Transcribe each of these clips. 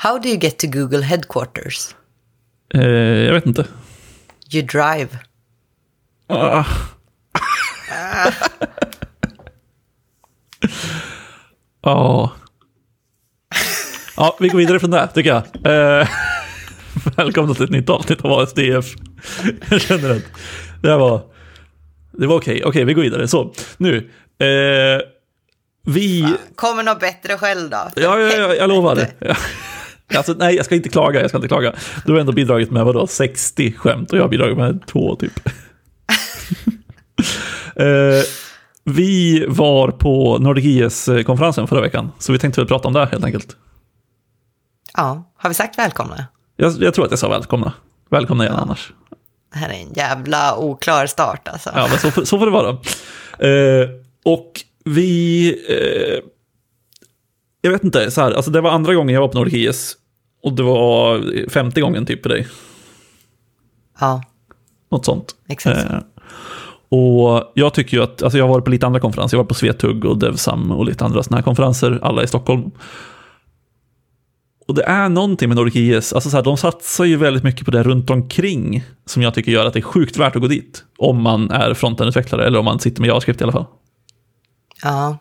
How do you get to Google headquarters? Eh, jag vet inte. You drive. Ah. Ja. Ja, vi går vidare från det, tycker jag. Eh, välkomna till ett nytt avsnitt av ASDF. Jag känner att det här var... Det var okej. Okej, vi går vidare. Så, nu. Eh, vi... Kommer något bättre själv då? Ja, ja, ja, jag lovar. Ja. Alltså, nej, jag ska inte klaga, jag ska inte klaga. Du har ändå bidragit med vadå, 60 skämt och jag har bidragit med två typ. eh, vi var på Nordic IS-konferensen förra veckan, så vi tänkte väl prata om det helt enkelt. Ja, har vi sagt välkomna? Jag, jag tror att jag sa välkomna. Välkomna igen annars. Det här är en jävla oklar start alltså. Ja, men så, får- så får det vara. Eh, och vi... Eh, jag vet inte, så här, alltså det var andra gången jag var på Nordic IS. Och det var femte gången typ för dig. Ja, Något sånt. Exakt. Eh, och jag tycker ju att, alltså jag har varit på lite andra konferenser, jag har varit på Svetug och Devsam och lite andra sådana här konferenser, alla i Stockholm. Och det är någonting med Nordic IS, alltså så här, de satsar ju väldigt mycket på det runt omkring som jag tycker gör att det är sjukt värt att gå dit. Om man är frontendutvecklare eller om man sitter med JavaScript i alla fall. ja.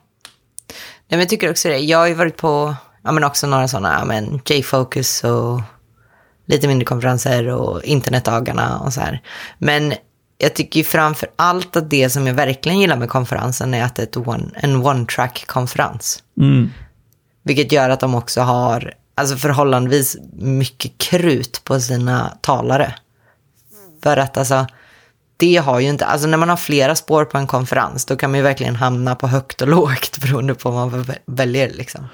Nej, men jag tycker också det. Jag har ju varit på, ja men också några sådana, ja men J-Focus och lite mindre konferenser och internetdagarna och så här. Men jag tycker ju framför allt att det som jag verkligen gillar med konferensen är att det är one, en one-track-konferens. Mm. Vilket gör att de också har alltså förhållandevis mycket krut på sina talare. För att alltså, det har ju inte, alltså när man har flera spår på en konferens, då kan man ju verkligen hamna på högt och lågt beroende på vad man vä- väljer liksom.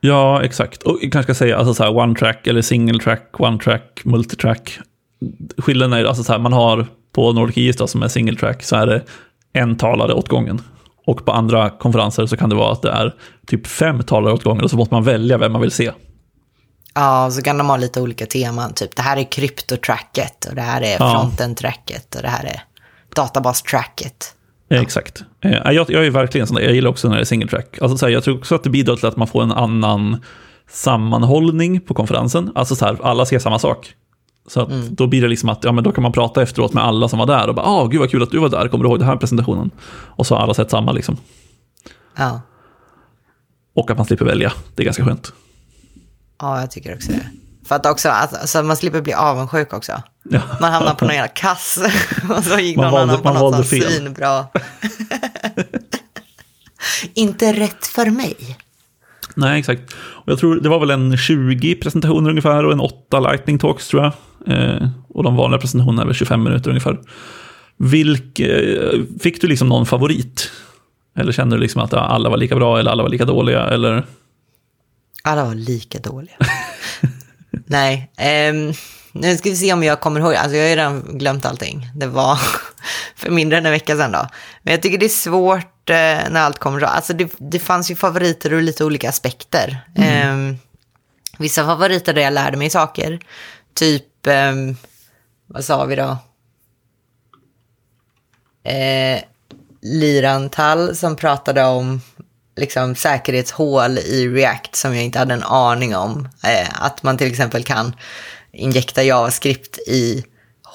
Ja, exakt. Och jag kanske ska säga alltså så här, one track eller single track, one track, multitrack. Skillnaden är alltså så här, man har på Nordic IS då, som är single track så är det en talare åt gången. Och på andra konferenser så kan det vara att det är typ fem talare åt gången och så måste man välja vem man vill se. Ja, så kan de ha lite olika teman, typ det här är kryptotracket och det här är Ja. fronten-tracket och det här är databas-tracket. Eh, Exakt. Eh, Jag, jag är verkligen sån. Jag gillar också när det är single track. Alltså så här, jag tror också att det bidrar till att man får en annan sammanhållning på konferensen. Alltså så här, alla ser samma sak. Så att då blir det liksom att, ja men då kan man prata efteråt med alla som var där och bara, ah gud vad kul att du var där, kommer du ihåg den här presentationen? Och så har alla sett samma liksom. Ja. Och att man slipper välja, det är ganska skönt. ja, jag tycker också det. För att också, alltså, man slipper bli avundsjuk också. Man hamnar på någon jävla kass och så gick Man någon valde- annan på något sånt svinbra. Inte rätt för mig. Nej, exakt. Och jag tror det var väl en 20 presentationer ungefär och en 8 lightning talks tror jag. Eh, och de vanliga presentationerna är väl 25 minuter ungefär. Vilk, eh, fick du liksom någon favorit? Eller kände du liksom att ja, alla var lika bra eller alla var lika dåliga? Eller? Alla var lika dåliga. Nej, ehm, nu ska vi se om jag kommer ihåg. Alltså jag har ju redan glömt allting. Det var för mindre än en vecka sedan då. Men jag tycker det är svårt eh, när allt kommer så. Alltså det, det fanns ju favoriter ur lite olika aspekter. Ehm, vissa favoriter där jag lärde mig saker. Typ, ehm, vad sa vi då? Eh, Lirantal som pratade om liksom säkerhetshål i React som jag inte hade en aning om. Eh, att man till exempel kan injekta JavaScript i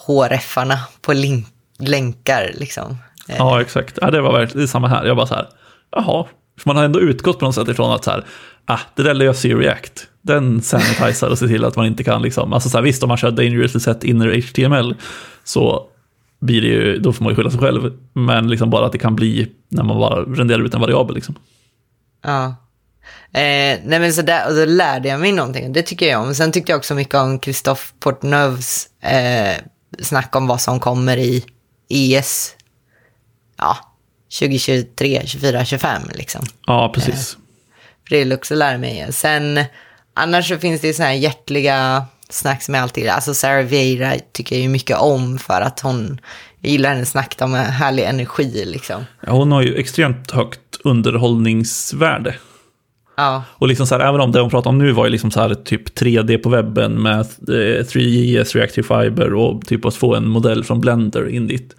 hrfarna på link- länkar. Liksom. Eh, Ja, exakt. Ja, det var verkligen är samma här. Jag bara så här, jaha. För man har ändå utgått på något sätt ifrån att så här, ah, det där löser ju React. Den sanitizar och ser till att man inte kan liksom, alltså så här, visst om man kör dangerously set inner HTML så blir det ju, då får man ju skylla sig själv. Men liksom bara att det kan bli när man bara renderar ut en variabel liksom. Ja. Eh, nej men så där, och då lärde jag mig någonting, det tycker jag om. Sen tyckte jag också mycket om Christophe Portneufs eh, snack om vad som kommer i ES, ja, 2023, 24, 25 liksom. Ja, precis. För det jag också lära mig. Sen, annars så finns det ju sådana här hjärtliga snack som jag alltid, alltså Sarah Vieira tycker jag ju mycket om för att hon, jag gillar hennes snack, har härlig energi liksom. Ja, hon har ju extremt högt underhållningsvärde. Ja, Och liksom så här, även om det hon pratar om nu var ju liksom så här typ 3D på webben med eh, 3JS, Reactive Fiber och typ att få en modell från Blender in dit.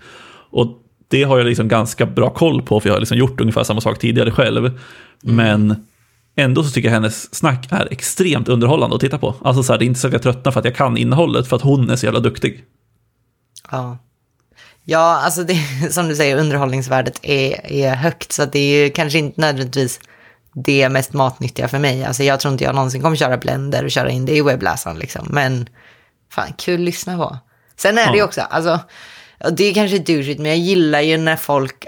Och det har jag liksom ganska bra koll på för jag har liksom gjort ungefär samma sak tidigare själv. Men ändå så tycker jag hennes snack är extremt underhållande att titta på. Alltså så här, det är inte så att jag tröttnar för att jag kan innehållet, för att hon är så jävla duktig. Ja. Ja, alltså det, som du säger, underhållningsvärdet är, är högt, så det är ju kanske inte nödvändigtvis det mest matnyttiga för mig. Alltså jag tror inte jag någonsin kommer köra Blender och köra in det i webbläsaren liksom, men fan, kul att lyssna på. Sen är det ju Ja. också, alltså, det är kanske douchigt, men jag gillar ju när folk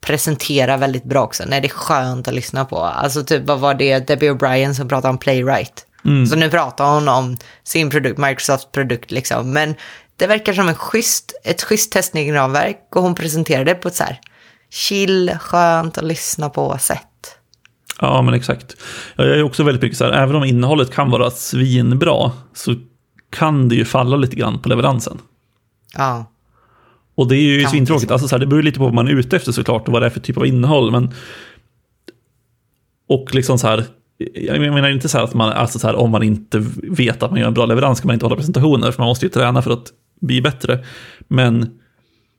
presenterar väldigt bra också, när det är skönt att lyssna på. Alltså typ, vad var det, Debbie O'Brien som pratade om Playwright. Så nu pratar hon om sin produkt, Microsofts produkt liksom, men det verkar som en schysst, ett schysst testningsramverk och hon presenterade det på ett så här chill, skönt att lyssna på sätt. Ja, men exakt. Jag är också väldigt mycket så här, även om innehållet kan vara svinbra, så kan det ju falla lite grann på leveransen. Ja, Och det är ju Kan svintråkigt. det. Alltså, så här, det beror lite på vad man är ute efter såklart och vad det är för typ av innehåll. Men... Och liksom så här, jag menar inte så här att man, alltså så här, om man inte vet att man gör en bra leverans ska man inte hålla presentationer, för man måste ju träna för att bli bättre. Men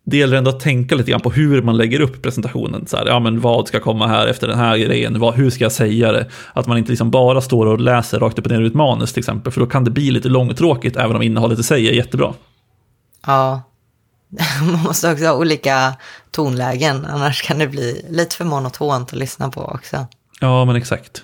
det gäller ändå att tänka lite grann på hur man lägger upp presentationen. Så här, ja, men vad ska komma här efter den här grejen? Vad, hur ska jag säga det? Att man inte liksom bara står och läser rakt upp och ner ur ett manus till exempel, för då kan det bli lite långtråkigt även om innehållet i sig är jättebra. ja. Man måste också ha olika tonlägen, annars kan det bli lite för monotont att lyssna på också. Ja, men exakt.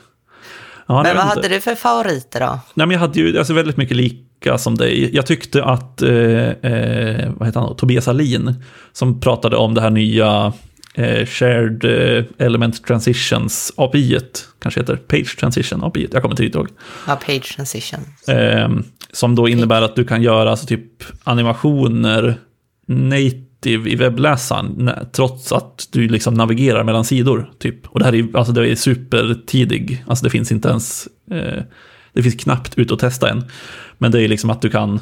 Ja, Men vad hade du för favoriter då? Nej, men jag hade ju alltså, väldigt mycket lika som dig. Jag tyckte att, eh, eh, vad heter han? Tobias Alin, som pratade om det här nya eh, Shared eh, Element Transitions API, kanske heter Page Transition API, jag kommer inte riktigt ihåg. Ja, page transition. Eh, som då innebär att du kan göra alltså, typ animationer native i webbläsaren, trots att du liksom navigerar mellan sidor. Typ. Och det här är, alltså, det är supertidig, alltså det finns inte ens, eh, det finns knappt ut att testa än. Men det är liksom att du kan,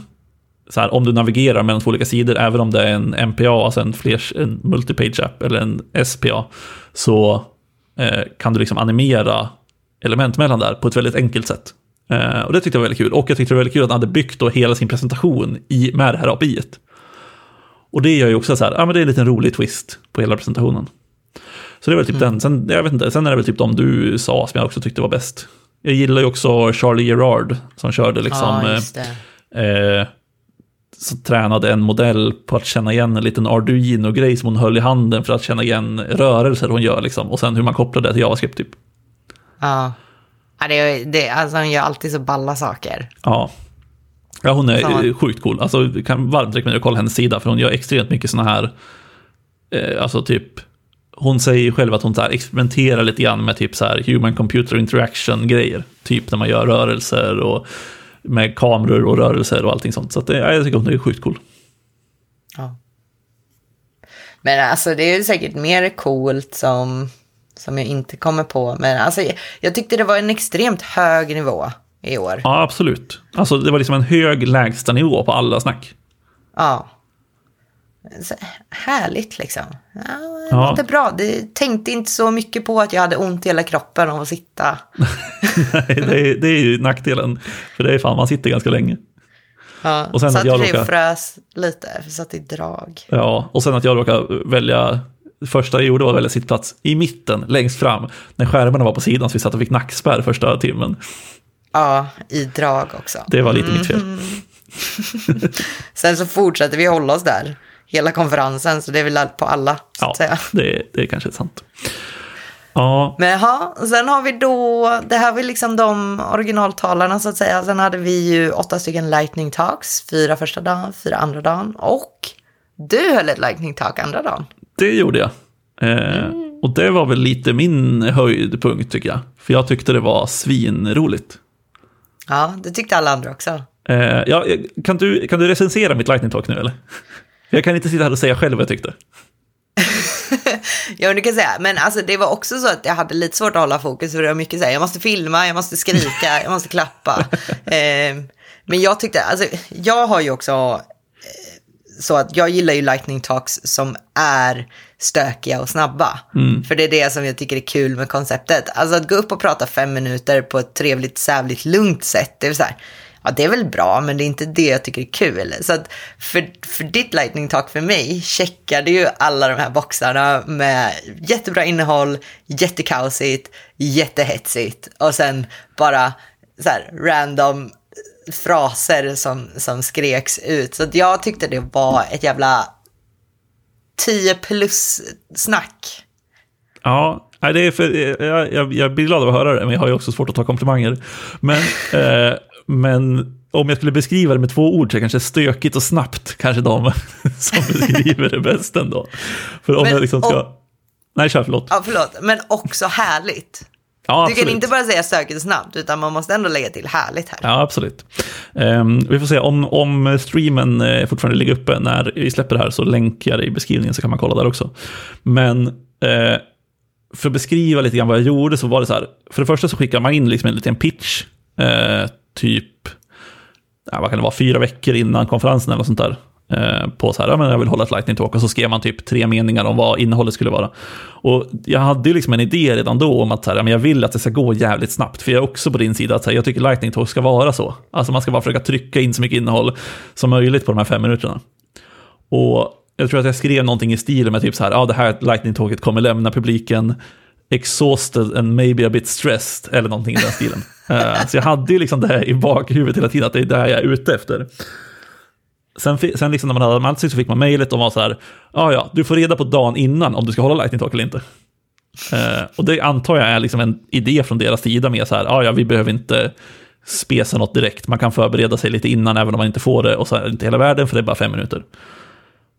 så här, om du navigerar mellan två olika sidor, även om det är en MPA, alltså en, flers, en multipage app eller en SPA, så eh, kan du liksom animera element mellan där på ett väldigt enkelt sätt. Eh, och det tyckte jag var väldigt kul. Och jag tyckte det var väldigt kul att han hade byggt då hela sin presentation i, med det här API. -et. Och det gör ju också så här, ja men det är en liten rolig twist på hela presentationen. Så det är väl typ den, sen, jag vet inte, sen är det väl typ de du sa som jag också tyckte var bäst. Jag gillar ju också Charlie Gerard som körde liksom, ja, eh, så tränade en modell på att känna igen en liten Arduino-grej som hon höll i handen för att känna igen rörelser hon gör liksom. Och sen hur man kopplar det till JavaScript typ. Ja. Ja, det, det, alltså, han gör alltid så balla saker. Ja. Ja, hon är eh, sjukt cool. Alltså, kan varmt rekommendera att kolla hennes sida, för hon gör extremt mycket sådana här, eh, alltså typ, hon säger själv att hon så experimenterar lite grann med typ så här human computer interaction-grejer. Typ när man gör rörelser och med kameror och rörelser och allting sånt. Så det- ja, jag tycker hon är sjukt cool. Ja. Men alltså det är säkert mer coolt som, som jag inte kommer på. Men alltså jag, jag tyckte det var en extremt hög nivå i år. Ja, absolut. Alltså det var liksom en hög lägstanivå på alla snack. Ja. Så, härligt liksom. Ja, det Ja. bra. Det tänkte inte så mycket på att jag hade ont i hela kroppen av att sitta. Nej, det, är, det är ju nackdelen. För det är fan, man sitter ganska länge. Ja. Och sen Satt att jag råkar- frös lite, för satt i drag. Ja, och sen att jag råkade välja, det första jag gjorde var att välja sittplats i mitten, längst fram, när skärmarna var på sidan så vi satt och fick nackspärr första timmen. Ja, i drag också. Det var lite mitt fel. Mm. Sen så fortsätter vi hålla oss där hela konferensen, så det är väl på alla, så Ja, att säga. det, det är kanske sant. Ja, Men ja, sen har vi då, det här var liksom de originaltalarna så att säga. Sen hade vi ju åtta stycken lightning talks, fyra första dagen, fyra andra dagen och du höll ett lightning talk andra dagen. det gjorde jag. Eh, Och det var väl lite min höjdpunkt tycker jag. För jag tyckte det var svinroligt. Ja, det tyckte alla andra också. Eh, ja, kan, du, kan du recensera mitt lightning talk nu eller? Jag kan inte sitta här och säga själv vad jag tyckte. Ja, men du kan säga, men alltså det var också så att jag hade lite svårt att hålla fokus för det var mycket så här, jag måste filma, jag måste skrika, jag måste klappa. Eh, men jag tyckte, alltså jag har ju också eh, så att jag gillar ju lightning talks som är stökiga och snabba. För det är det som jag tycker är kul med konceptet. Alltså att gå upp och prata fem minuter på ett trevligt, sävligt, lugnt sätt. Det är så här, Ja, det är väl bra, men det är inte det jag tycker är kul. Så att för, för ditt lightning talk för mig checkade ju alla de här boxarna med jättebra innehåll, jättekaosigt, jättehetsigt och sen bara så här random fraser som, som skreks ut. Så jag tyckte det var ett jävla 10 plus snack. Ja, det är för, jag, jag, jag blir glad av att höra det, men jag har ju också svårt att ta komplimanger. Men, eh, men om jag skulle beskriva det med två ord så är det kanske stökigt och snabbt kanske de som beskriver det bäst ändå. För om Men, jag liksom ska... och- Nej, kör, förlåt. Ja, förlåt, men också härligt. Ja, Du kan inte bara säga stökigt och snabbt, utan man måste ändå lägga till härligt här. Ja, absolut. Ehm, vi får se, om, om streamen eh, fortfarande ligger uppe när vi släpper det här så länkar jag det i beskrivningen så kan man kolla där också. Men eh, för att beskriva lite grann vad jag gjorde så var det så här, för det första så skickar man in liksom en liten pitch, eh, typ, ja, vad kan det vara, fyra veckor innan konferensen eller något sånt där. Eh, på så här, ja, men jag vill hålla ett lightning talk och så skrev man typ tre meningar om vad innehållet skulle vara. Och jag hade ju liksom en idé redan då om att så här, ja, men jag vill att det ska gå jävligt snabbt, för jag är också på din sida att så här, jag tycker lightning talk ska vara så. Alltså man ska bara försöka trycka in så mycket innehåll som möjligt på de här fem minuterna. Och jag tror att jag skrev någonting i stil med typ så här, ja det här lightning talket kommer lämna publiken exhausted and maybe a bit stressed, eller någonting i den stilen. Eh, så jag hade ju liksom det här i bakhuvudet hela tiden, att det är det här jag är ute efter. Sen, sen liksom när man hade anmält sig så fick man mejlet och var så här, ja ja, du får reda på dagen innan om du ska hålla lightning talk eller inte. Eh, och det antar jag är liksom en idé från deras sida med så här, ja ja, vi behöver inte spesa något direkt, man kan förbereda sig lite innan även om man inte får det och så är det inte hela världen för det är bara fem minuter.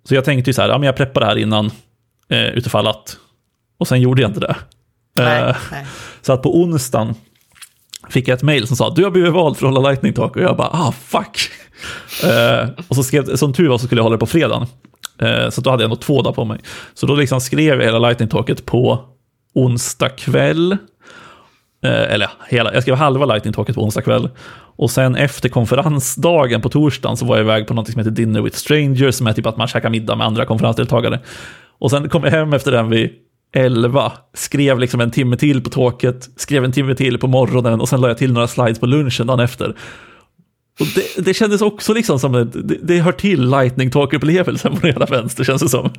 Så jag tänkte ju så här, ja men jag preppar det här innan, eh, utifall att, och sen gjorde jag inte det. Nej, Eh, nej. så att på onsdagen fick jag ett mejl som sa du har blivit vald för att hålla lightning talk och jag bara ah fuck. Eh, och så skrev, som tur var så skulle jag hålla det på fredagen. Eh, så då hade jag nog två dagar på mig. Så då liksom skrev jag hela lightning talket på onsdag kväll. Eh, eller hela, jag skrev halva lightning talket på onsdag kväll. Och sen efter konferensdagen på torsdagen så var jag iväg på något som heter Dinner with Strangers, som är typ att man käkar middag med andra konferensdeltagare. Och sen kom jag hem efter den vid 11, skrev liksom en timme till på talket, skrev en timme till på morgonen och sen la jag till några slides på lunchen dagen efter. Och det, det kändes också liksom som ett, det, det hör till lightning talk-upplevelsen på hela vänster känns det som.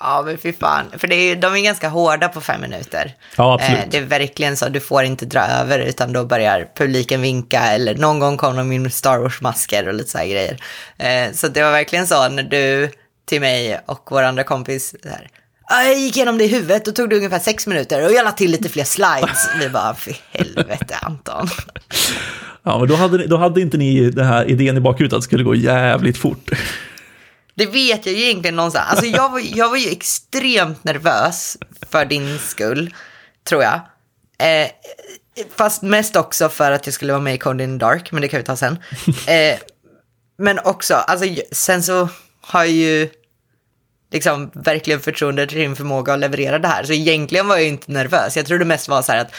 Ja, men fy fan. För det är, ju- de är ganska hårda på fem minuter. Ja, absolut. Eh, det är verkligen så, du får inte dra över, utan då börjar publiken vinka, eller någon gång kommer de in med Star Wars-masker och lite så här grejer. Eh, så det var verkligen så när du till mig och vår andra kompis, här, "Ja, jag gick igenom det i huvudet och tog det ungefär sex minuter och jag la till lite fler slides. Vi bara, för helvete Anton. Ja, men då hade, ni- då hade inte ni den här idén i bakhuvudet att det skulle gå jävligt fort. Det vet jag ju egentligen någonstans. Alltså jag var, jag var ju extremt nervös för din skull, tror jag. Eh, fast mest också för att jag skulle vara med i Code in the Dark, men det kan vi ta sen. Eh, men också, alltså sen så har jag ju liksom verkligen förtroende till din förmåga att leverera det här. Så egentligen var jag inte nervös. Jag tror det mest var så här att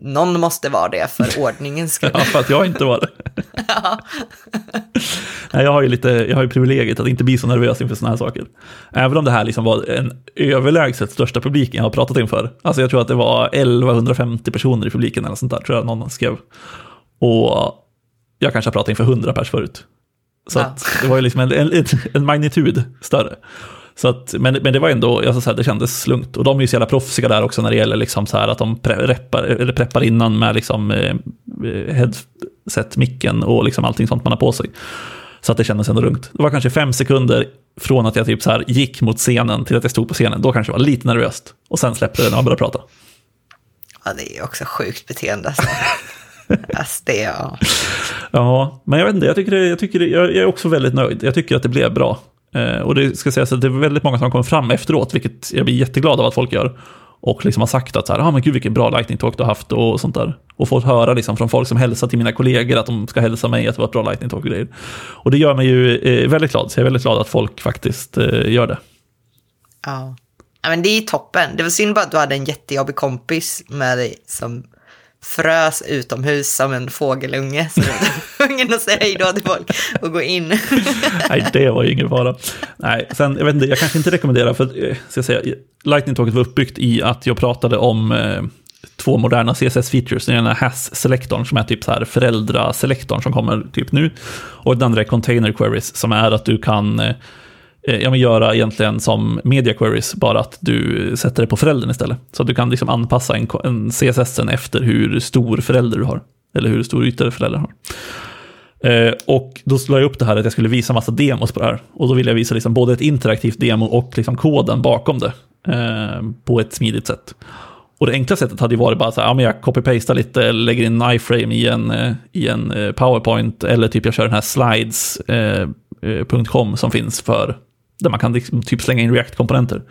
någon måste vara det för ordningens skull. Ja, för att jag inte var det. Nej, jag har ju lite, jag har ju privilegiet att inte bli så nervös inför sådana här saker. Även om det här liksom var en överlägset största publiken jag har pratat inför. Alltså jag tror att det var 1150 personer i publiken eller sånt där, tror jag någon skrev. Och jag kanske har pratat inför 100 pers förut. Så Ja. det var ju liksom en, en, en magnitud större. Så att, men, men det var ändå, jag ska säga, det kändes lugnt. Och de är ju så jävla proffsiga där också när det gäller liksom så här att de pre, reppar, eller preppar innan med liksom eh, headset-micken och liksom allting sånt man har på sig. Så att det kändes ändå lugnt. Det var kanske fem sekunder från att jag typ så här gick mot scenen till att jag stod på scenen. Då kanske det var lite nervöst. Och sen släppte det när man började prata. Ja, det är ju också sjukt beteende. Alltså. alltså det, ja. Ja, men jag vet inte, jag, tycker det, jag, tycker det, jag, jag är också väldigt nöjd. Jag tycker att det blev bra. Eh, och det ska sägas att det är väldigt många som har kommit fram efteråt, vilket jag blir jätteglad av att folk gör. Och liksom har sagt att så här, ah, men gud vilken bra lightning talk du har haft och sånt där. Och fått höra liksom från folk som hälsar till mina kollegor att de ska hälsa mig att det var ett bra lightning talk och grejer. Och det gör mig ju eh, väldigt glad, så jag är väldigt glad att folk faktiskt eh, gör det. Ja. ja, men det är toppen. Det var synd bara att du hade en jättejobbig kompis med dig som frös utomhus som en fågelunge. Så du var tvungen att säga hej då till folk och gå in. Nej, det var ju ingen fara. Nej, sen, jag vet inte, jag kanske inte rekommenderar, för eh, ska jag säga, Lightning Talket var uppbyggt i att jag pratade om eh, två moderna CSS-features. Den ena är Has-selektorn som är typ så här föräldraselektorn som kommer typ nu. Och den andra är Container Queries som är att du kan eh, Eh, ja, men göra egentligen som media queries, bara att du sätter det på föräldern istället. Så att du kan liksom anpassa en, en CSS efter hur stor förälder du har. Eller hur stor yta föräldern har. Eh, och då slår jag upp det här att jag skulle visa massa demos på det här. Och då ville jag visa liksom både ett interaktivt demo och liksom koden bakom det. Eh, på ett smidigt sätt. Och det enkla sättet hade ju varit bara så här, ja men jag copy-pastar lite, lägger in en iframe i en, eh, i en eh, powerpoint, eller typ jag kör den här slides.com eh, som finns för, där man kan liksom typ slänga in React-komponenter.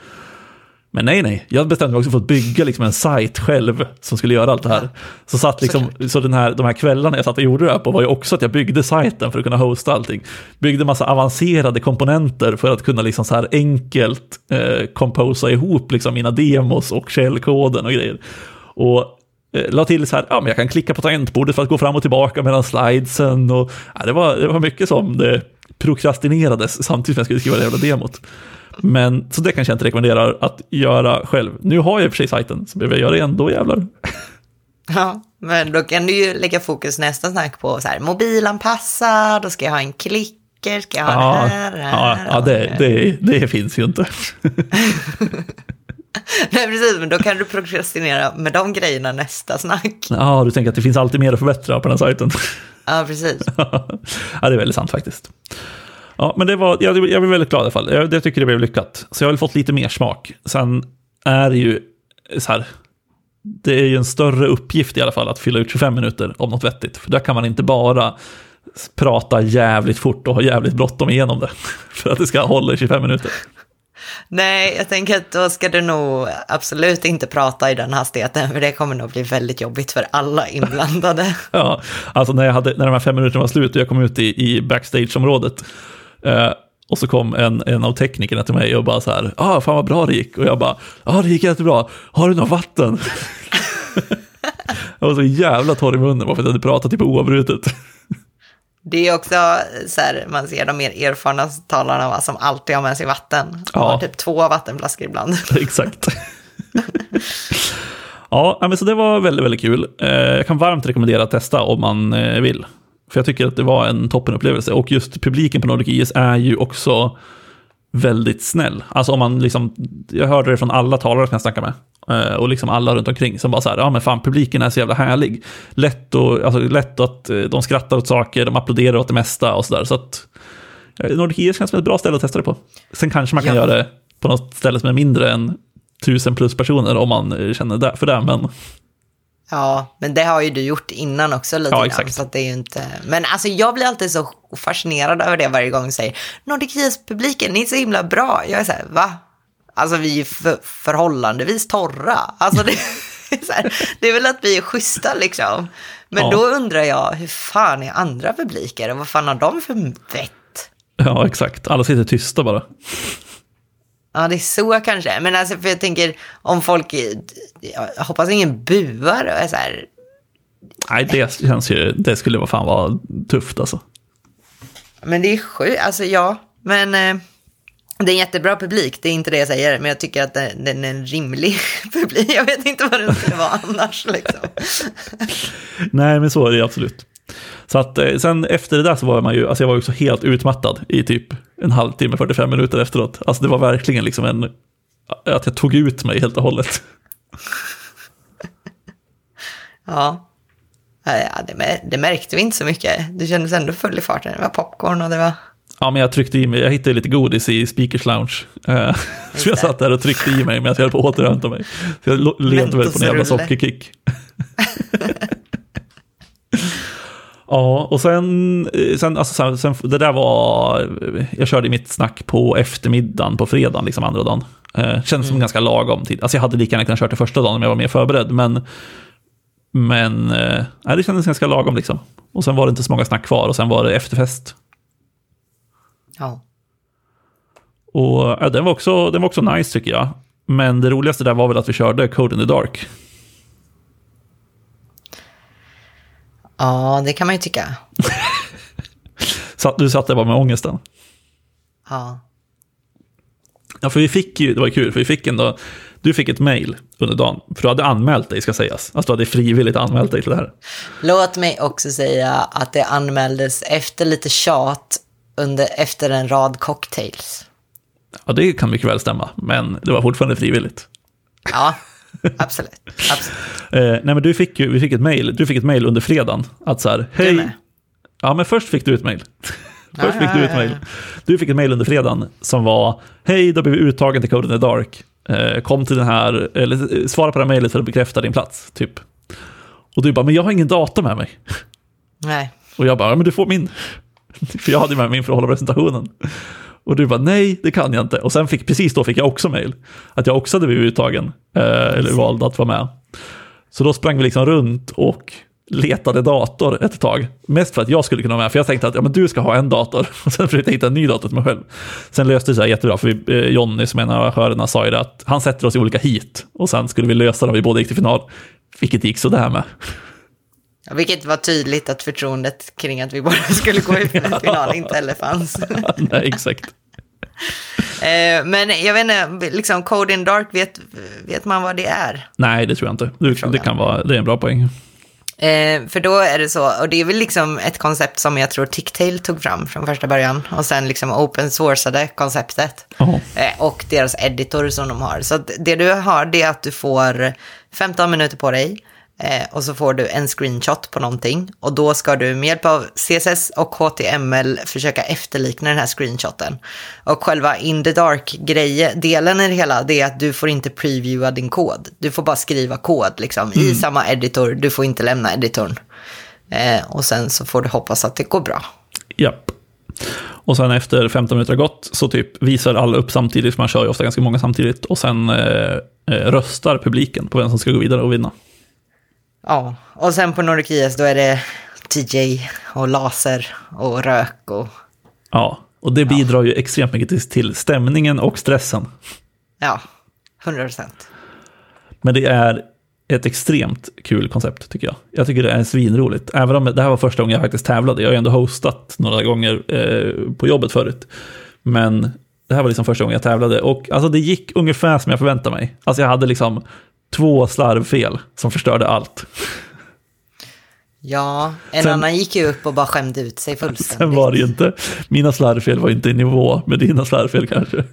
Men nej, nej, jag bestämde mig också för att bygga liksom en sajt själv som skulle göra allt det här. Så, satt liksom, så den här, de här kvällarna jag satt och gjorde det här på var ju också att jag byggde sajten för att kunna hosta allting. Byggde massa avancerade komponenter för att kunna liksom så här enkelt eh, ihop liksom mina demos och källkoden och grejer. Och eh, la till så här, ja men jag kan klicka på tangentbordet för att gå fram och tillbaka mellan slidesen och ja, det, var, det var mycket som det prokrastinerades samtidigt som jag skulle skriva det jävla demot. Men, så det kanske jag inte rekommenderar att göra själv. Nu har jag i och för sig sajten, så behöver jag göra det igen, då jävlar. Ja, men då kan du ju lägga fokus nästa snack på så här, mobilanpassad, då ska jag ha en klicker, ska jag ha ja, det här, här Ja, ja det, det, det finns ju inte. Nej, precis, men då kan du prokrastinera med de grejerna nästa snack. Ja, du tänker att det finns alltid mer att förbättra på den sajten. Ja, precis. ja, det är väldigt sant faktiskt. Ja, men det var, jag, jag blev väldigt glad i alla fall. Jag, jag tycker det blev lyckat. Så jag har väl fått lite mer smak. Sen är det ju så här, det är ju en större uppgift i alla fall att fylla ut 25 minuter om något vettigt. För där kan man inte bara prata jävligt fort och ha jävligt bråttom igenom det. För att det ska hålla i 25 minuter. Nej, jag tänker att då ska du nog absolut inte prata i den hastigheten, för det kommer nog bli väldigt jobbigt för alla inblandade. ja, alltså när, jag hade, när de här fem minuterna var slut och jag kom ut i, i backstageområdet, Eh, och så kom en, en av teknikerna till mig och bara så här, ah, fan vad bra det gick. Och jag bara, ja ah, det gick jättebra, har du något vatten? jag var så jävla torr i munnen bara för att jag hade pratat typ oavbrutet. Det är också så här, man ser de mer erfarna talarna va, som alltid har med sig vatten. De ja. har typ två vattenflaskor ibland. Exakt. ja, men så det var väldigt, väldigt kul. Eh, jag kan varmt rekommendera att testa om man eh, vill. För jag tycker att det var en toppenupplevelse. Och just publiken på Nordic IS är ju också väldigt snäll. Alltså om man liksom, jag hörde det från alla talare som jag snackade med. Eh, och liksom alla runt omkring som bara så här, ja men fan publiken är så jävla härlig. Lätt, och, alltså, lätt att eh, de skrattar åt saker, de applåderar åt det mesta och sådär. Så att eh, Nordic IS känns som ett bra ställe att testa det på. Sen kanske man kan ja. göra det på något ställe som är mindre än tusen plus personer om man känner för det. Men Ja, men det har ju du gjort innan också lite ja, grann. Exakt. Så det är ju inte... Men alltså jag blir alltid så fascinerad över det varje gång du säger Nordic publiken ni är så himla bra. Jag är så här, va? Alltså vi är för, förhållandevis torra. Alltså det, är här, det är väl att vi är schyssta liksom. Men ja. då undrar jag, hur fan är andra publiker och vad fan har de för vett? Ja, exakt. Alla sitter tysta bara. Ja, det är så kanske. Men alltså, för jag tänker om folk, jag hoppas ingen buar och är så här. Nej, det känns ju, det skulle vara fan vara tufft alltså. Men det är sjukt, alltså ja, men eh, det är en jättebra publik, det är inte det jag säger, men jag tycker att den är en rimlig publik. Jag vet inte vad den skulle vara annars liksom. Nej, men så är det absolut. Så att eh, sen efter det där så var man ju, alltså jag var också helt utmattad i typ en halvtimme, 45 minuter efteråt. Alltså det var verkligen liksom en, att jag tog ut mig helt och hållet. ja. ja det, det märkte vi inte så mycket. Du kändes ändå full i farten. Det var popcorn och det var... Ja, men jag tryckte i mig, jag hittade lite godis i Speakers Lounge. Uh, så jag satt där och tryckte i mig medan jag höll på att återhämta mig. Så jag levde väl på en jävla sockerkick. Ja, och sen, eh, sen, alltså, sen, sen, det där var, jag körde mitt snack på eftermiddagen på fredagen, liksom andra dagen. Eh, kändes mm. som ganska lagom tid. Alltså jag hade lika gärna kunnat köra det första dagen om jag var mer förberedd, men, men eh, det kändes ganska lagom liksom. Och sen var det inte så många snack kvar och sen var det efterfest. Ja. Och ja, den, var också, den var också nice tycker jag. Men det roligaste där var väl att vi körde Code in the Dark. Ja, det kan man ju tycka. du satt där bara med ångesten? Ja. Ja, för vi fick ju, det var kul, för vi fick ändå, Du fick ett mail under dagen, för du hade anmält dig ska sägas. Alltså du hade frivilligt anmält dig till det här. Låt mig också säga att det anmäldes efter lite tjat under, efter en rad cocktails. Ja, det kan mycket väl stämma, men det var fortfarande frivilligt. Ja, absolut. absolut. Eh, nej, men du fick ju, vi fick ett mail, du fick ett mail under fredagen, att så här, hej. Ja, men först fick du ett mail. först fick du ett Ah. mail. Du fick ett mail under fredagen som var, hej, då blev vi uttagen till Code in the Dark. Eh, kom till den här, eller eh, svara på det här mejlet för att bekräfta din plats, typ. Och du bara, men jag har ingen dator med mig. Nej. Och jag bara, ja, men du får min. För jag hade med min för att hålla presentationen. Och du bara, nej, det kan jag inte. Och sen fick, precis då fick jag också mail. Att jag också hade blivit uttagen, eh, eller vald att vara med. Så då sprang vi liksom runt och letade dator ett tag. Mest för att jag skulle kunna vara med, för jag tänkte att ja, men du ska ha en dator. Och sen försökte jag hitta en ny dator till mig själv. Sen löste det sig jättebra, för vi, eh, Jonny som en av arrangörerna sa ju det att han sätter oss i olika hit. Och sen skulle vi lösa det, vi båda gick till final. Vilket gick sådär med. Vilket var tydligt att förtroendet kring att vi bara skulle gå ut en final inte heller fanns. nej, exakt. Eh, Men jag vet inte, liksom Code in Dark, vet, vet man vad det är? Nej, det tror jag inte. Du, det, kan vara, det är en bra poäng. Eh, för då är det så, och det är väl liksom ett koncept som jag tror Ticktail tog fram från första början och sen liksom open sourcade konceptet. Eh, och deras editor som de har. Så det du har det är att du får 15 minuter på dig eh, och så får du en screenshot på någonting och då ska du med hjälp av CSS och HTML försöka efterlikna den här screenshoten. Och själva in the dark-delen i det hela det är att du får inte previewa din kod. Du får bara skriva kod liksom i samma editor, du får inte lämna editorn. Eh, och sen så får du hoppas att det går bra. Japp. Och sen efter 15 minuter har gått så typ visar alla upp samtidigt, för man kör ju ofta ganska många samtidigt, och sen eh, eh, röstar publiken på vem som ska gå vidare och vinna. Ja, och sen på Nordic IS då är det TJ och laser och rök och Ja, och det bidrar ju extremt mycket till, till stämningen och stressen. ja, 100 procent. Men det är ett extremt kul koncept tycker jag. Jag tycker det är svinroligt. Även om det här var första gången jag faktiskt tävlade. Jag har ju ändå hostat några gånger eh, på jobbet förut. Men det här var liksom första gången jag tävlade. Och alltså det gick ungefär som jag förväntade mig. Alltså jag hade liksom två slarvfel som förstörde allt. Ja, en Sen- annan gick ju upp och bara skämde ut sig fullständigt. Sen var det ju inte, mina slarvfel var inte i nivå med dina slarvfel kanske.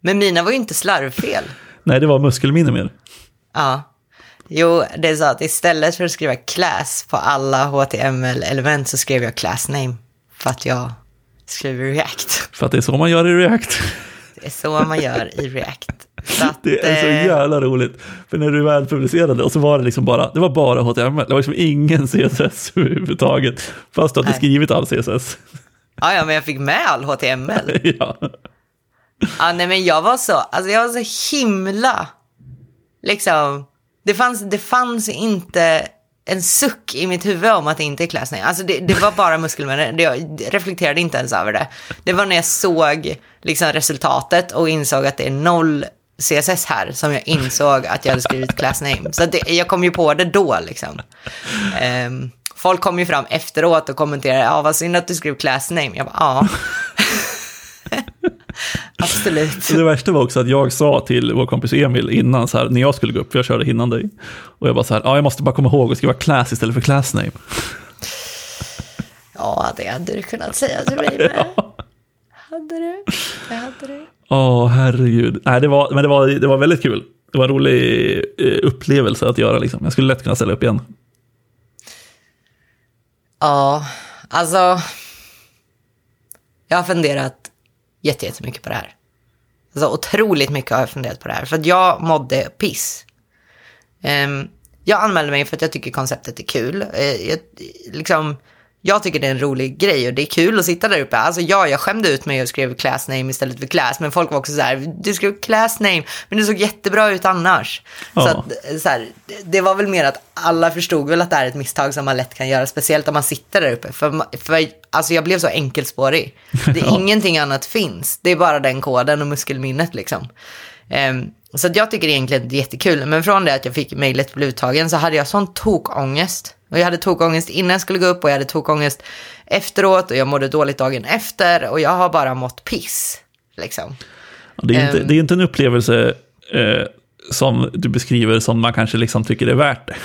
Men mina var ju inte slarvfel. Nej, det var muskelminne mer. Ja. Jo, det är så att istället för att skriva class på alla HTML-element så skrev jag class name. För att jag skriver React. För att det är så man gör i React. Det är så man gör i React. Att, Det är så eh, jävla roligt. För när du väl publicerade och så var det liksom bara, det var bara HTML. Det var liksom ingen CSS överhuvudtaget. Fast du hade Nej. skrivit all CSS. Ja, ja, men jag fick med all HTML. ja. Ja, nej men jag var så, alltså jag var så himla, liksom, det fanns, det fanns inte en suck i mitt huvud om att det inte är class name. Alltså det, det var bara muskelminne, jag reflekterade inte ens över det. Det var när jag såg liksom resultatet och insåg att det är noll CSS här som jag insåg att jag hade skrivit class name. Så det, jag kom ju på det då liksom. Ehm, folk kom ju fram efteråt och kommenterade, ja vad synd att du skrev class name. Jag bara, ja. Absolut. Det värsta var också att jag sa till vår kompis Emil innan, så här, när jag skulle gå upp, för jag körde innan dig. Och jag bara så här, ja jag måste bara komma ihåg att skriva class istället för class name. Ja, det hade du kunnat säga till mig med. Hade du? Det hade du. Åh, herregud. Nej, det var, men det var, det var väldigt kul. Det var en rolig eh, upplevelse att göra. Liksom. Jag skulle lätt kunna ställa upp igen. Ja, alltså. Jag har funderat jätte- jättemycket på det här. Alltså otroligt mycket har jag funderat på det här. För att jag mådde piss. Ehm, jag anmälde mig för att jag tycker konceptet är kul. Eh, jag, liksom, jag tycker det är en rolig grej och det är kul att sitta där uppe. Alltså ja, jag skämde ut mig och skrev class name istället för class. Men folk var också så här, du skrev class name, men det såg jättebra ut annars. Så, Ja. att, så här, det- var väl mer att alla förstod väl att det här är ett misstag som man lätt kan göra, speciellt om man sitter där uppe. För, för alltså jag blev så enkelspårig. Det är Ja. ingenting annat finns. Det är bara den koden och muskelminnet liksom. Ehm, så jag tycker egentligen det är jättekul. Men från det att jag fick mejlet blev uttagen så hade jag sån tokångest. Och jag hade tokångest innan jag skulle gå upp och jag hade tokångest efteråt och jag mådde dåligt dagen efter och jag har bara mått piss. Liksom. Det är, inte, Ehm. det är inte en upplevelse eh, som du beskriver som man kanske liksom tycker är värt det.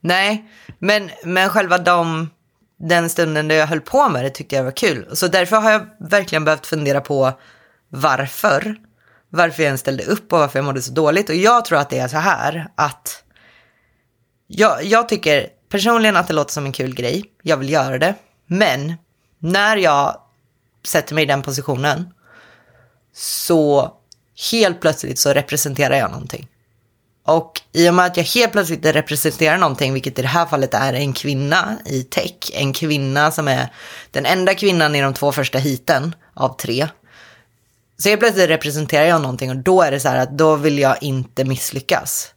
Nej, men, men själva de, den stunden där jag höll på med det tyckte jag var kul. Så därför har jag verkligen behövt fundera på varför. Varför jag ens ställde upp och varför jag mådde så dåligt. Och jag tror att det är så här att jag, jag tycker personligen att det låter som en kul grej. Jag vill göra det. Men när jag sätter mig i den positionen så helt plötsligt så representerar jag någonting. Och i och med att jag helt plötsligt representerar någonting, vilket i det här fallet är en kvinna i tech, en kvinna som är den enda kvinnan i de två första hiten av tre. Så helt plötsligt representerar jag någonting och då är det så här att då vill jag inte misslyckas.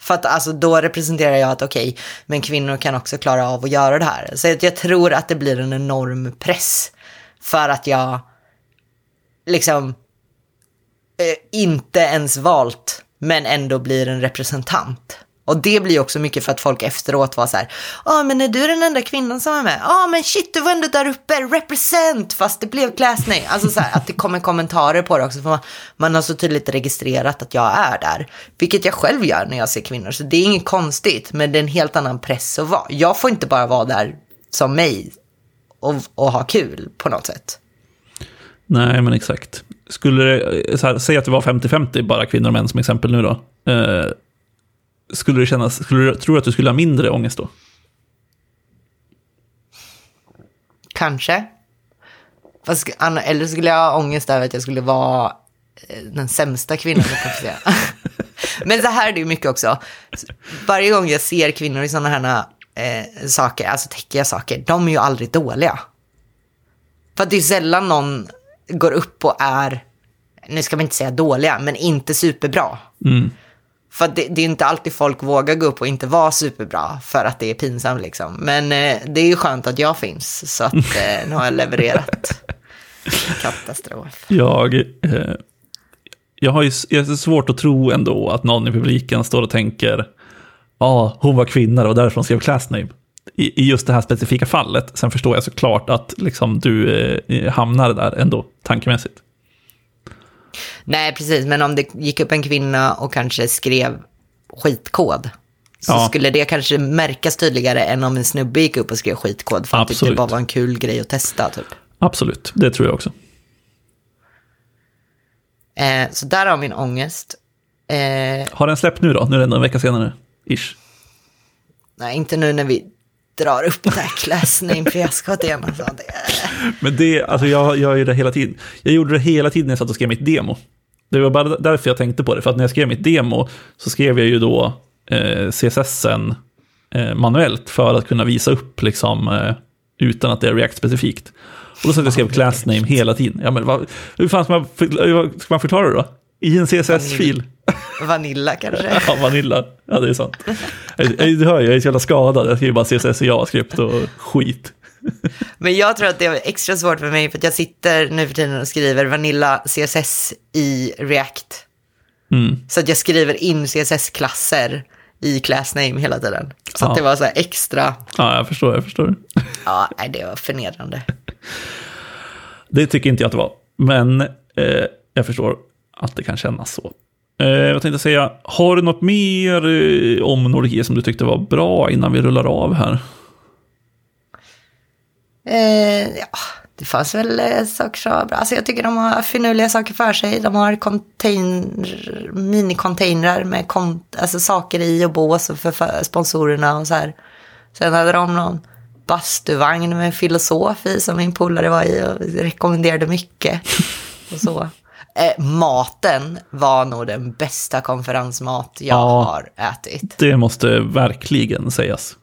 För att alltså då representerar jag att okej, okay, men kvinnor kan också klara av att göra det här. Så jag tror att det blir en enorm press för att jag liksom eh, inte ens valt men ändå blir en representant. Och det blir också mycket för att folk efteråt var så här, ja men är du den enda kvinnan som är med? Ja men shit du var ändå där uppe, represent, fast det blev kläsning. Alltså så här, att det kommer kommentarer på det också, för man, man har så tydligt registrerat att jag är där. Vilket jag själv gör när jag ser kvinnor, så det är inget konstigt, men det är en helt annan press att vara. Jag får inte bara vara där som mig och, och ha kul på något sätt. Nej, men exakt. Skulle det, så här, säg att det var 50-50, bara kvinnor och män som exempel nu då. Eh, skulle det kännas, skulle du, tror du att du skulle ha mindre ångest då? Kanske. Fast, eller skulle jag ha ångest över att jag skulle vara eh, den sämsta kvinnan Men så här är det ju mycket också. Varje gång jag ser kvinnor i sådana här eh, saker, alltså täckiga saker, de är ju aldrig dåliga. För att det är sällan någon går upp och är, nu ska man inte säga dåliga, men inte superbra. Mm. För det, det, är inte alltid folk vågar gå upp och inte vara superbra för att det är pinsamt liksom. Men eh, det är ju skönt att jag finns, så att eh, nu har jag levererat. Katastrof. Jag, eh, jag har ju jag har svårt att tro ändå att någon i publiken står och tänker, ja, ah, hon var kvinna och därför hon skrev classname i, just det här specifika fallet. Sen förstår jag såklart att liksom, du eh, hamnar där ändå, tankemässigt. Nej, precis, men om det gick upp en kvinna och kanske skrev skitkod, så ja. skulle det kanske märkas tydligare än om en snubbe gick upp och skrev skitkod, för att det bara var en kul grej att testa. Typ. Absolut, det tror jag också. Eh, så där har min ångest. Eh, har den släppt nu då? Nu är det en vecka senare, ish. Nej, inte nu när vi drar upp det här class name-fiaskot igen. Alltså. Men det, alltså jag gör ju det hela tiden. Jag gjorde det hela tiden när jag satt och skrev mitt demo. Det var bara därför jag tänkte på det, för att när jag skrev mitt demo så skrev jag ju då eh, CSSen eh, manuellt för att kunna visa upp liksom, eh, utan att det är React-specifikt. Och då satt jag och skrev class name hela tiden. Ja, men vad, hur fan ska man, ska man förklara det då? I en CSS-fil? Vanilla kanske? ja, Vanilla. Ja, det är sant. Du hör, jag är så jävla skadad. Jag skriver bara CSS och JavaScript och skit. Men jag tror att det är extra svårt för mig för att jag sitter nu för tiden och skriver Vanilla CSS i React. Mm. Så att jag skriver in CSS-klasser i class name hela tiden. Så ja. att det var så här extra. Ja, jag förstår, jag förstår. ja, nej, det var förnedrande. Det tycker inte jag att det var. Men eh, jag förstår att det kan kännas så. Eh, jag tänkte säga, har du något mer eh, om Norge som du tyckte var bra innan vi rullar av här? Eh, ja, det fanns väl eh, saker som var bra. Alltså jag tycker de har finurliga saker för sig. De har container, minicontainrar med alltså saker i och bås för, för sponsorerna och så här. Sen hade de någon bastuvagn med filosof i som min polare var i och rekommenderade mycket. Och så. Eh, maten var nog den bästa konferensmat jag ja, har ätit. Det måste verkligen sägas.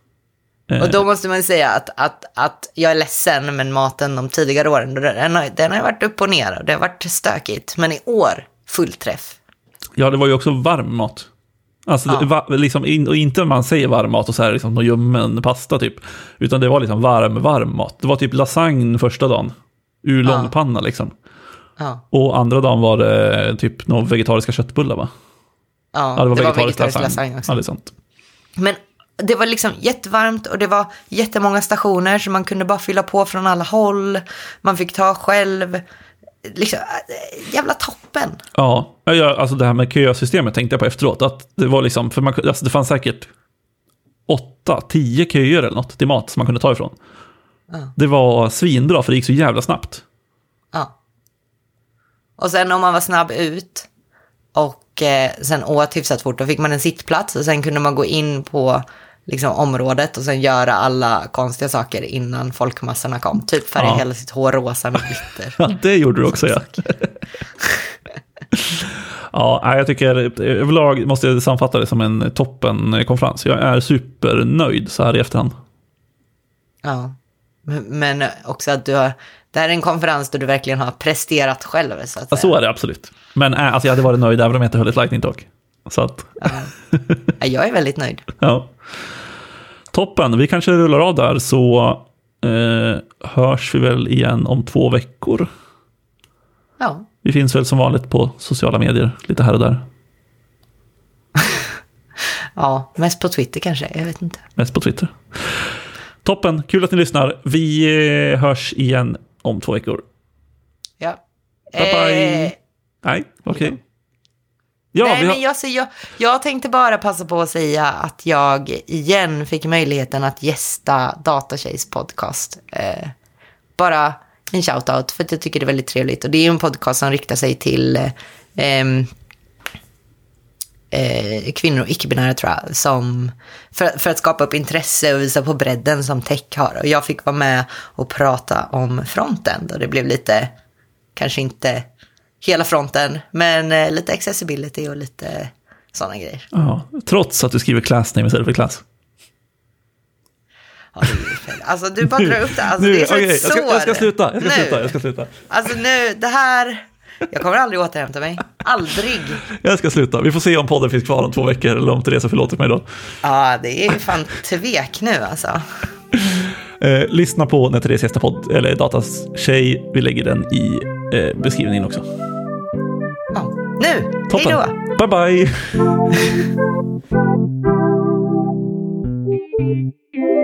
Eh. Och då måste man säga att, att, att jag är ledsen, men maten de tidigare åren, den har, den har varit upp och ner och det har varit stökigt. Men i år, fullträff. Ja, det var ju också varm mat. Alltså, ja. va, liksom, in, och inte man säger varm mat och så här liksom någon ljummen pasta typ. Utan det var liksom varm, varm mat. Det var typ lasagne första dagen. Ur långpanna ja. liksom. Ja. Och andra dagen var det typ några vegetariska köttbullar va? Ja, det var, det vegetarisk, var vegetarisk lasagne. också. Ja, det är sant. Men det var liksom jättevarmt och det var jättemånga stationer så man kunde bara fylla på från alla håll. Man fick ta själv. liksom, äh, jävla toppen. Ja, jag, alltså det här med kösystemet tänkte jag på efteråt. Att det var liksom, för man, alltså det fanns säkert åtta, tio köer eller något till mat som man kunde ta ifrån. Ja. Det var svinbra för det gick så jävla snabbt. Ja. Och sen om man var snabb ut och eh, sen åt hyfsat fort, då fick man en sittplats och sen kunde man gå in på liksom, området och sen göra alla konstiga saker innan folkmassorna kom. Typ färga Ja. hela sitt hår rosa med glitter. Ja, det gjorde du också ja. ja, jag tycker överlag måste jag sammanfatta det som en toppenkonferens. Jag är supernöjd så här i efterhand. Ja. Men, också att du har, det här är en konferens där du verkligen har presterat själv. Så att Ja, så är det absolut. Men äh, alltså, jag hade varit nöjd även om jag inte höll ett lightning talk. Så att, Ja, Jag är väldigt nöjd. ja. Toppen, vi kanske rullar av där så eh, hörs vi väl igen om två veckor. Ja. Vi finns väl som vanligt på sociala medier, lite här och där. ja, mest på Twitter kanske, jag vet inte. Mest på Twitter. Toppen, kul att ni lyssnar. Vi eh, hörs igen om två veckor. Ja. Bye bye. Eh, Nej, okej. Ja, Nej, har... men jag, jag, jag tänkte bara passa på att säga att jag igen fick möjligheten att gästa Datatjejs podcast. Eh, bara en shout-out för att jag tycker det är väldigt trevligt. Och det är en podcast som riktar sig till eh, eh, kvinnor och icke-binära tror jag. Som, för, för att skapa upp intresse och visa på bredden som tech har. Och jag fick vara med och prata om frontend. Och det blev lite, kanske inte hela fronten, men eh, lite accessibility och lite sådana grejer. ja, trots att du skriver class name istället för klass. Ja, det är ju fel. Alltså du bara drar upp det. Alltså, nu, det är ett jag, ska, jag ska sluta. Jag ska nu. sluta. Jag ska sluta. Alltså nu, det här... Jag kommer aldrig återhämta mig. Aldrig. Jag ska sluta. Vi får se om podden finns kvar om två veckor eller om Teresa förlåter mig då. Ja, det är ju fan tvek nu alltså. Eh, lyssna på när Therese gästar podd, eller Datas tjej. Vi lägger den i eh, beskrivningen också. Nu, hej då. Bye bye.